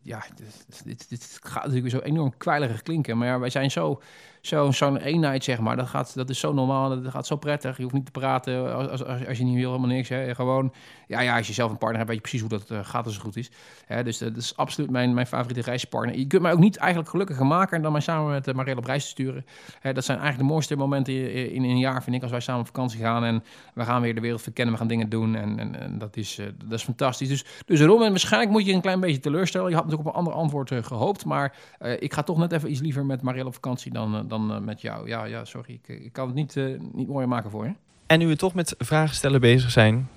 Ja, dit, dit, dit gaat natuurlijk zo enorm kwijlerig klinken. Maar ja, wij zijn zo, zo, zo'n eenheid, zeg maar. Dat, gaat, dat is zo normaal, dat gaat zo prettig. Je hoeft niet te praten als, als, als, je niet wil, helemaal niks. Hè. Gewoon, ja, ja, als je zelf een partner hebt, weet je precies hoe dat eh, gaat als het goed is. Hè, dus dat is absoluut mijn, mijn favoriete reispartner. Je kunt mij ook niet eigenlijk gelukkiger maken dan mij samen met uh, Marielle op reis te sturen. Hè, dat zijn eigenlijk de mooiste momenten in, in een jaar, vind ik, als wij samen op vakantie gaan. En we gaan weer de wereld verkennen, we gaan dingen doen. En, en, dat, is, uh, dat is fantastisch. Dus, dus Ron, en waarschijnlijk moet je een klein beetje teleurstellen. Je had natuurlijk op een ander antwoord gehoopt. Maar ik ga toch net even iets liever met Marielle op vakantie dan, dan met jou. Ja, ja sorry. Ik, ik kan het niet, uh, niet mooier maken voor je. En nu we toch met vragen stellen bezig zijn,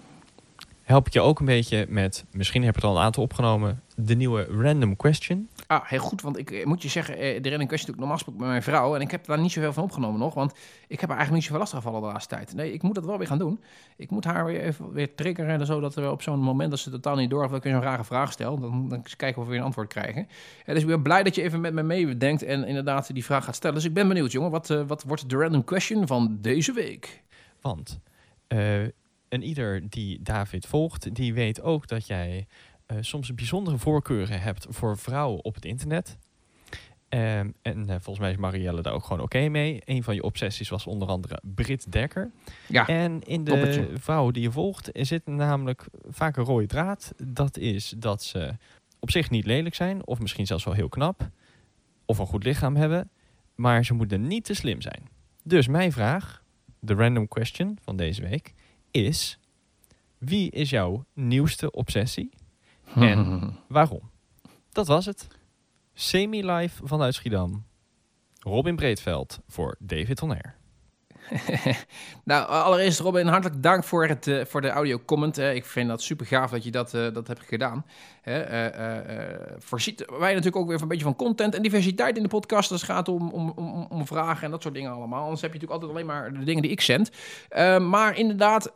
help ik je ook een beetje met, misschien heb je het al een aantal opgenomen, de nieuwe random question. Ah, heel goed, want ik eh, moet je zeggen, de random question doe ik normaal met mijn vrouw. En ik heb daar niet zoveel van opgenomen nog, want ik heb er eigenlijk niet zoveel last gevallen de laatste tijd. Nee, ik moet dat wel weer gaan doen. Ik moet haar weer even weer triggeren en zo, dat we op zo'n moment dat ze totaal niet door dat ik zo'n rare vraag stel, dan, dan kijken of we weer een antwoord krijgen. En dus ik ben blij dat je even met me meedenkt en inderdaad die vraag gaat stellen. Dus ik ben benieuwd, jongen, wat, uh, wat wordt de random question van deze week? Want uh, ieder die David volgt, die weet ook dat jij uh, soms bijzondere voorkeuren hebt voor vrouwen op het internet. Um, en uh, volgens mij is Marielle daar ook gewoon oké okay mee. Een van je obsessies was onder andere Brit Dekker. Ja, en in de toppertje. vrouwen die je volgt zit namelijk vaak een rode draad. Dat is dat ze op zich niet lelijk zijn, of misschien zelfs wel heel knap, of een goed lichaam hebben, maar ze moeten niet te slim zijn. Dus mijn vraag, de random question van deze week, is: wie is jouw nieuwste obsessie en waarom? Dat was het. Semi-live vanuit Schiedam. Robin Breedveld voor David On Air. nou, allereerst Robin, hartelijk dank voor, het, uh, voor de audio comment. Uh, ik vind dat super gaaf dat je dat, uh, dat hebt gedaan. Uh, voorziet wij natuurlijk ook weer een beetje van content en diversiteit in de podcast. Als het gaat om, om, om, om, vragen en dat soort dingen allemaal. Anders heb je natuurlijk altijd alleen maar de dingen die ik zend. maar inderdaad,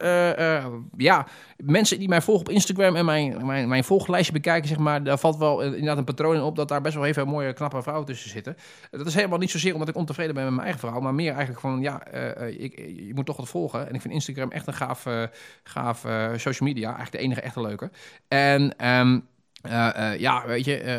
ja, mensen die mij volgen op Instagram en mijn, mijn, mijn volglijstje bekijken, zeg maar, daar valt wel inderdaad een patroon in op dat daar best wel even mooie, knappe vrouwen tussen zitten. Dat is helemaal niet zozeer omdat ik ontevreden ben met mijn eigen vrouw, maar meer eigenlijk van, ja, ik, je moet toch wat volgen. En ik vind Instagram echt een gaaf, uh, gaaf social media. Eigenlijk de enige echte leuke. En um, uh, uh, ja, weet je, uh,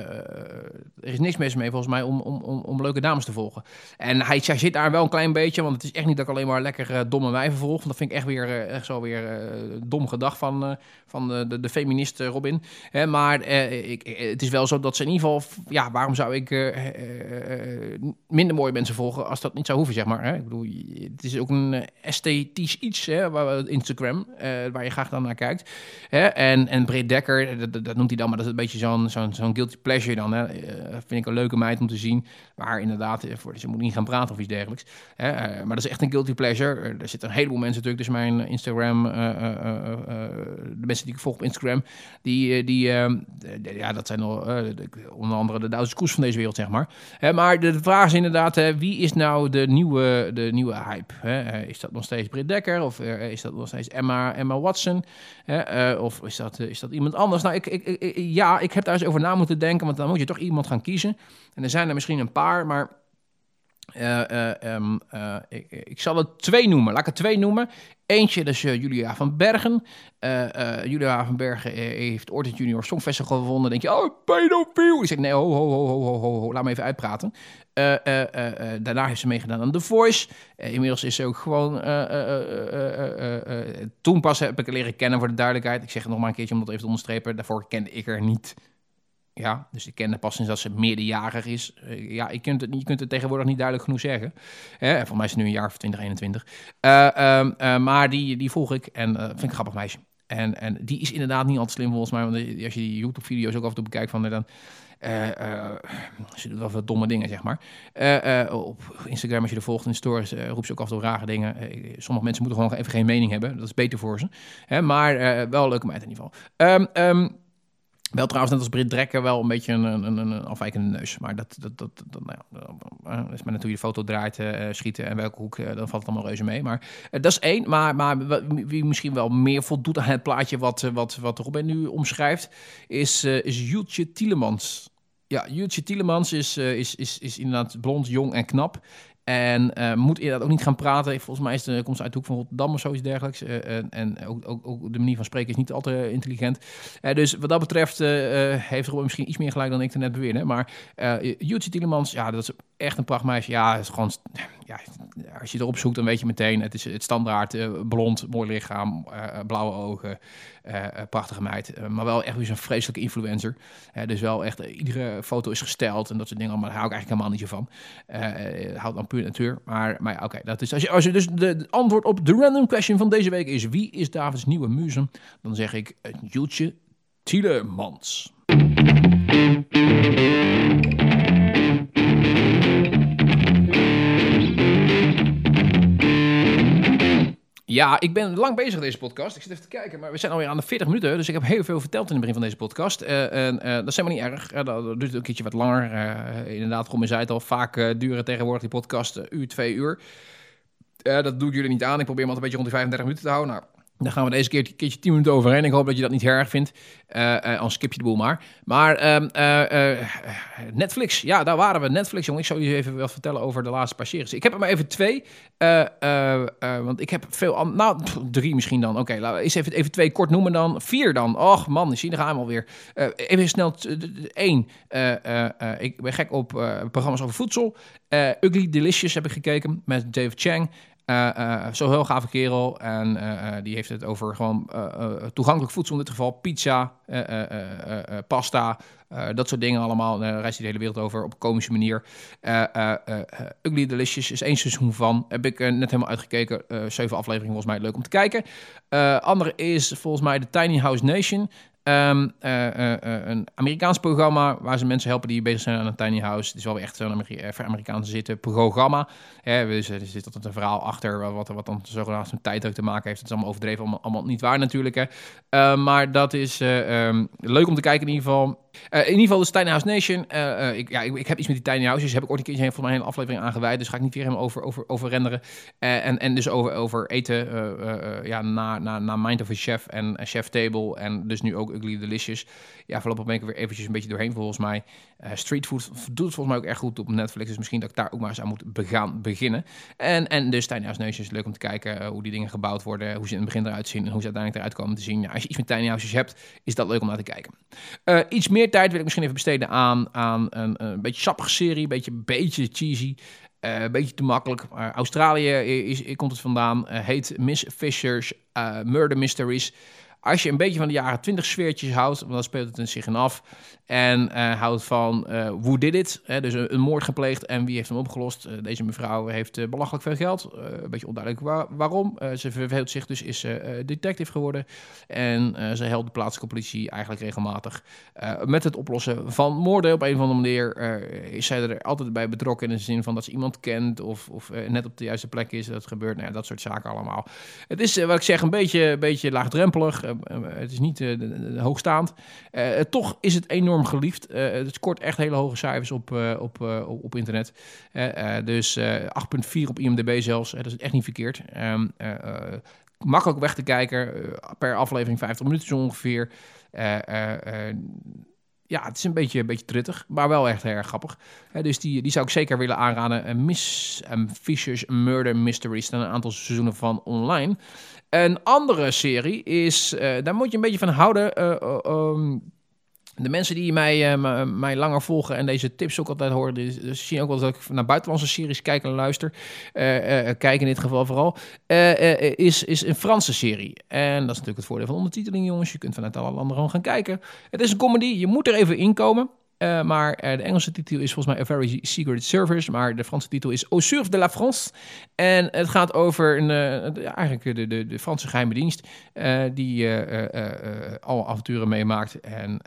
er is niks mis mee volgens mij om, om, om, om leuke dames te volgen. En hij zit daar wel een klein beetje, want het is echt niet dat ik alleen maar lekker domme wijven volg. Dat vind ik echt weer echt zo weer dom gedag van, van de, de, de feminist Robin. maar ik, het is wel zo dat ze in ieder geval, ja, waarom zou ik minder mooie mensen volgen als dat niet zou hoeven, zeg maar. Hè? Ik bedoel, het is ook een esthetisch iets, hè, waar, Instagram, waar je graag dan naar kijkt. Hè? En, en Britt Dekker, dat, dat noemt hij dan, maar dat een beetje zo'n zo'n zo'n guilty pleasure dan. Hè. Uh, vind ik een leuke meid om te zien. Maar inderdaad, voor, ze moet niet gaan praten of iets dergelijks. Hè. Uh, maar dat is echt een guilty pleasure. er zitten een heleboel mensen natuurlijk. Dus mijn Instagram, de mensen die ik volg op Instagram, die, die ja, dat zijn al, onder andere de Duitse koers van deze wereld, zeg maar. maar de vraag is inderdaad, wie is nou de nieuwe, de nieuwe hype? Hè? is dat nog steeds Britt Dekker? Of is dat nog steeds Emma, Emma Watson? of is dat, is dat iemand anders? Nou, ik, ik, ik ja, ik heb daar eens over na moeten denken, want dan moet je toch iemand gaan kiezen. En er zijn er misschien een paar, maar eh, eh, ehm, eh, ik, zal het twee noemen. Laat ik het twee noemen. Eentje, dat is Julia van Bergen. Julia van Bergen heeft ooit het Junior Songfestival gewonnen. Dan denk je, oh, pedofiel. Ik zeg, nee, ho, ho, ho, ho, ho, ho, laat me even uitpraten. daarna heeft ze meegedaan aan The Voice. inmiddels is ze ook gewoon... toen pas heb ik haar leren kennen, voor de duidelijkheid. Ik zeg het nog maar een keertje om dat even te onderstrepen. Daarvoor kende ik haar niet ja, dus ik ken haar pas sinds dat ze meerderjarig is. Uh, ja, je kunt, het, je kunt het tegenwoordig niet duidelijk genoeg zeggen. Hè? Voor mij is het nu een jaar of 2021. Uh, uh, maar die, die volg ik en uh, vind ik een grappig meisje. En, en die is inderdaad niet altijd slim volgens mij. Want als je die YouTube-video's ook af en toe bekijkt van dan... ze doet wel veel domme dingen, zeg maar. op Instagram, als je er volgt in de stories, roept ze ook af en toe rare dingen. sommige mensen wel trouwens, net als Brit Drekker, wel een beetje een, een, een afwijkende neus. Maar dat, dat, dat, nou ja, dat is maar hoe je de foto draait, uh, schieten en welke hoek, dan valt het allemaal reuze mee. Maar dat is één. Maar, maar wie misschien wel meer voldoet aan het plaatje wat, wat, wat Robin nu omschrijft, is, is Tielemans. Ja, Jultje Tielemans is, is, is, is inderdaad blond, jong en knap. En uh, moet inderdaad ook niet gaan praten. Volgens mij is het, komt ze uit de hoek van Rotterdam of zoiets dergelijks. En, en ook, ook, ook, de manier van spreken is niet al te intelligent. Dus wat dat betreft heeft Robin misschien iets meer gelijk dan ik er net beweerde. Maar Jutsi Tielemans, ja, dat is echt een prachtmeisje. Ja, is gewoon ja, als je erop zoekt, dan weet je meteen, het is het standaard blond, mooi lichaam, blauwe ogen, prachtige meid. maar wel echt weer zo'n vreselijke influencer. dus wel echt, iedere foto is gesteld en dat soort dingen allemaal. Daar hou ik eigenlijk helemaal niet zo van. houdt dan puur natuur. Maar, maar oké, dat is, als je, als je dus de, antwoord op de random question van deze week is, wie is Davids nieuwe muze? Dan zeg ik, Jultje Tielemans. Ja, ik ben lang bezig met deze podcast. Ik zit even te kijken, maar we zijn alweer aan de 40 minuten. Dus ik heb heel veel verteld in het begin van deze podcast. Uh, en uh, dat is helemaal niet erg. Uh, dat duurt een keertje wat langer. inderdaad, Romme zei het al, vaak duren tegenwoordig die podcast uur, twee uur. dat doe ik jullie niet aan. Ik probeer hem altijd een beetje rond de 35 minuten te houden. Nou, dan gaan we deze keer een keertje 10 minuten overheen. Ik hoop dat je dat niet erg vindt. Uh, anders skip je de boel maar. Maar uh, Netflix, ja, daar waren we. Netflix, jongen. Ik zou je even wel vertellen over de laatste paar series. Ik heb er maar even twee. want ik heb veel... Nou, drie misschien dan. Oké, we eens even, even twee kort noemen dan. Vier dan. Och man, zie, daar gaan we alweer. even snel één. ik ben gek op programma's over voedsel. Ugly Delicious heb ik gekeken met Dave Chang. Uh, Zo'n heel gave kerel. En uh, die heeft het over gewoon toegankelijk voedsel. In dit geval pizza, pasta, dat soort dingen allemaal. Daar reist hij de hele wereld over op een komische manier. Ugly Delicious is één seizoen van. Heb ik net helemaal uitgekeken. zeven afleveringen volgens mij leuk om te kijken. andere is volgens mij de Tiny House Nation. Um, uh, uh, een Amerikaans programma waar ze mensen helpen die bezig zijn aan een tiny house. Het is wel echt zo'n Ameri Amerikaanse zitten programma. Hè, dus er zit altijd een verhaal achter wat, wat dan zogenaamd met tijddruk te maken heeft. Het is allemaal overdreven, allemaal, niet waar natuurlijk. Hè. Uh, maar dat is um, leuk om te kijken in ieder geval. In ieder geval de Tiny House Nation. Ik, ja, ik, ik, heb iets met die Tiny Houses. Heb ik ooit een keer voor mijn hele aflevering aangeweid. Dus ga ik niet weer helemaal over, over, over renderen. en, en dus over, over eten. ja, na, na, na Mind of a Chef en Chef Table. En dus nu ook Ugly Delicious. Ja, voorlopig ben ik er weer eventjes een beetje doorheen volgens mij. Uh, street food doet het volgens mij ook erg goed op Netflix. Dus misschien dat ik daar ook maar eens aan moet begaan, beginnen. En, en dus Tiny House is leuk om te kijken uh, hoe die dingen gebouwd worden. Hoe ze in het begin eruit zien en hoe ze uiteindelijk eruit komen te zien. Ja, als je iets met Tiny Houses hebt, is dat leuk om naar te kijken. Uh, iets meer tijd wil ik misschien even besteden aan, aan een, een beetje sappige serie. Een beetje, beetje cheesy. Een beetje te makkelijk. Australië is, is, komt het vandaan. Heet Miss Fisher's Murder Mysteries. Als je een beetje van de jaren 20 sfeertjes houdt, dan speelt het zich in af. En uh, houdt van uh, who did it? Hè, dus een, moord gepleegd en wie heeft hem opgelost? Deze mevrouw heeft belachelijk veel geld. een beetje onduidelijk waar, waarom. ze verveelt zich dus, is detective geworden. En ze helpt de plaatselijke politie eigenlijk regelmatig met het oplossen van moorden. Op een of andere manier is zij er altijd bij betrokken in de zin van dat ze iemand kent of, of net op de juiste plek is. Dat gebeurt, nou ja, dat soort zaken allemaal. Het is, wat ik zeg, een beetje, beetje laagdrempelig. het is niet hoogstaand. toch is het enorm geliefd. Uh, het scoort echt hele hoge cijfers op, uh, op, uh, op internet. dus 8,4 op IMDb zelfs. dat is echt niet verkeerd. Um, makkelijk weg te kijken. per aflevering 50 minuten zo ongeveer. ja, het is een beetje, een beetje truttig, maar wel echt erg grappig. dus die, die zou ik zeker willen aanraden. Miss um, Fisher's Murder Mysteries. staan een aantal seizoenen van online. Een andere serie is, daar moet je een beetje van houden. Um, de mensen die mij, uh, mij langer volgen en deze tips ook altijd horen, dus zien ook wel dat ik naar buitenlandse series kijk en luister. Uh, kijk in dit geval vooral. is, is een Franse serie. En dat is natuurlijk het voordeel van ondertiteling, jongens. Je kunt vanuit alle landen gewoon gaan kijken. Het is een comedy. Je moet er even inkomen. Uh, maar uh, de Engelse titel is volgens mij A Very Secret Service. Maar de Franse titel is Au Surf de la France. En het gaat over een, uh, eigenlijk de, de, de, Franse geheime dienst. die alle avonturen meemaakt. En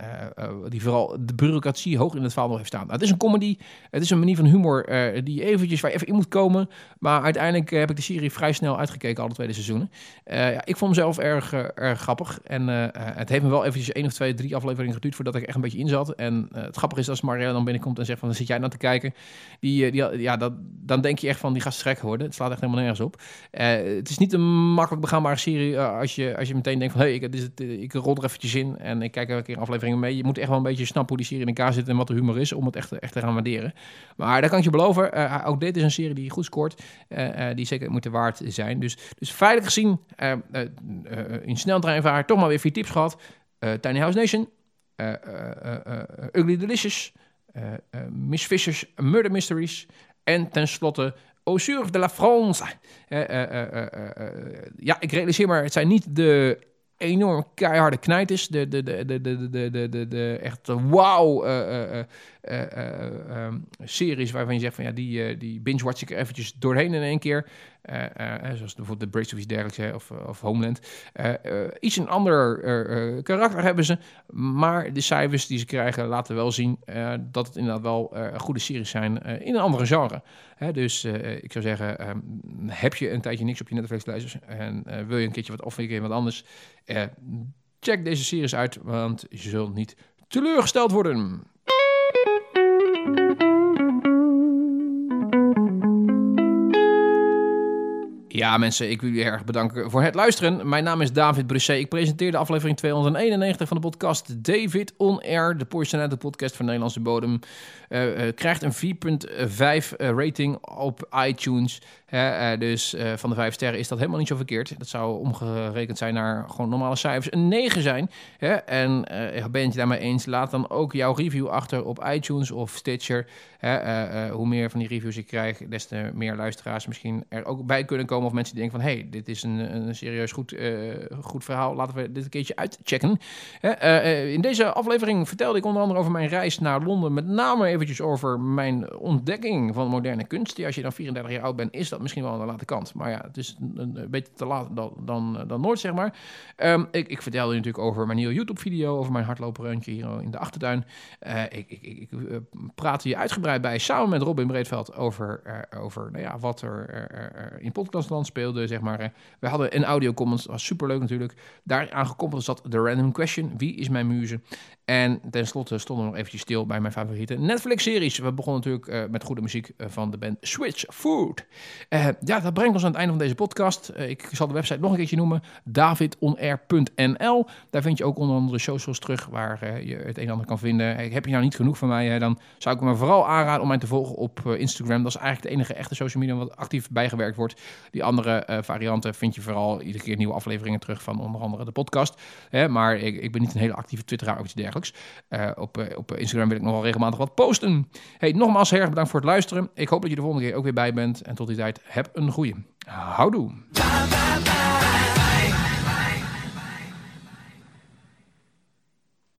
die vooral de bureaucratie hoog in het vaandel heeft staan. Nou, het is een comedy. Het is een manier van humor die eventjes waar even in moet komen. Maar uiteindelijk heb ik de serie vrij snel uitgekeken, alle tweede seizoenen. ja, ik vond hem zelf erg, erg grappig. En het heeft me wel eventjes één of twee, drie afleveringen geduurd voordat ik echt een beetje in zat. En het grappig is als Marielle dan binnenkomt en zegt van, dan zit jij nou te kijken. Die, eh, die, ja, dat, dan denk je echt van, die gaat strek worden. Het slaat echt helemaal nergens op. Uh, het is niet een makkelijk begaanbare serie uh, als, je, als je meteen denkt van, hé, hey, ik, dit, ik rol er eventjes in en ik kijk een keer afleveringen mee. Je moet echt wel een beetje snappen hoe die serie in elkaar zit en wat de humor is, om het echt, echt te gaan waarderen. Maar daar kan ik je beloven, ook dit is een serie die goed scoort, die zeker moet waard zijn. Dus, dus feitelijk gezien, in sneltreinvaart, toch maar weer vier tips gehad. Tiny House Nation, Ugly Delicious, Miss Fisher's Murder Mysteries en tenslotte Au Sur de la France. ja, ik realiseer maar, het zijn niet de enorm keiharde knijters. De, de, de, de, de, de, de, de, echt wauw uh, uh, uh, um, series waarvan je zegt van ja, die, die binge-watch ik er eventjes doorheen in één keer. Zoals bijvoorbeeld de Brace of iets dergelijks of, of Homeland. iets een ander karakter hebben ze, maar de cijfers die ze krijgen laten wel zien dat het inderdaad wel goede series zijn in een andere genre. dus ik zou zeggen, um, heb je een tijdje niks op je Netflix-lijstjes en wil je een keertje wat of een wat anders, check deze series uit, want je zult niet teleurgesteld worden. Ja, mensen, ik wil jullie erg bedanken voor het luisteren. Mijn naam is David Brusset. Ik presenteer de aflevering 291 van de podcast David On Air, de de podcast van Nederlandse bodem. Uh, krijgt een 4.5 rating op iTunes. Uh, dus van de 5 sterren is dat helemaal niet zo verkeerd. Dat zou omgerekend zijn naar gewoon normale cijfers. Een 9 zijn. Hè? En ben je het daarmee eens? Laat dan ook jouw review achter op iTunes of Stitcher. hoe meer van die reviews ik krijg, des te meer luisteraars misschien er ook bij kunnen komen. Of mensen die denken van, hey, dit is een, een serieus goed, goed verhaal. Laten we dit een keertje uitchecken. in deze aflevering vertelde ik onder andere over mijn reis naar Londen. Met name eventjes over mijn ontdekking van moderne kunst. Die als je dan 34 jaar oud bent, is dat misschien wel aan de late kant. Maar ja, het is een, een beetje te laat dan, dan, dan nooit, zeg maar. Um, ik, ik vertelde natuurlijk over mijn nieuwe YouTube-video, over mijn hardloperrandje hier in de achtertuin. Uh, ik ik, ik uh, praat hier uitgebreid bij, samen met Robin Breedveld, over, uh, over nou ja, wat er in podcastland speelde, zeg maar. we hadden een audio comments, was superleuk natuurlijk. Daar aangekoppeld zat de random question, wie is mijn muze? En tenslotte stonden we nog eventjes stil bij mijn favoriete Netflix-series. We begonnen natuurlijk uh, met goede muziek uh, van de band Switch Food. Uh, ja, dat brengt ons aan het einde van deze podcast. ik zal de website nog een keertje noemen. davidonair.nl Daar vind je ook onder andere socials terug waar je het een en ander kan vinden. heb je nou niet genoeg van mij, dan zou ik me vooral aanraden om mij te volgen op Instagram. Dat is eigenlijk de enige echte social media wat actief bijgewerkt wordt. Die andere varianten vind je vooral iedere keer nieuwe afleveringen terug van onder andere de podcast. maar ik, ik ben niet een hele actieve twitteraar of iets dergelijks. Uh, op, uh, op Instagram wil ik nog wel regelmatig wat posten. Hey, nogmaals heel erg bedankt voor het luisteren. Ik hoop dat je de volgende keer ook weer bij bent. En tot die tijd, heb een goeie. Houdoe.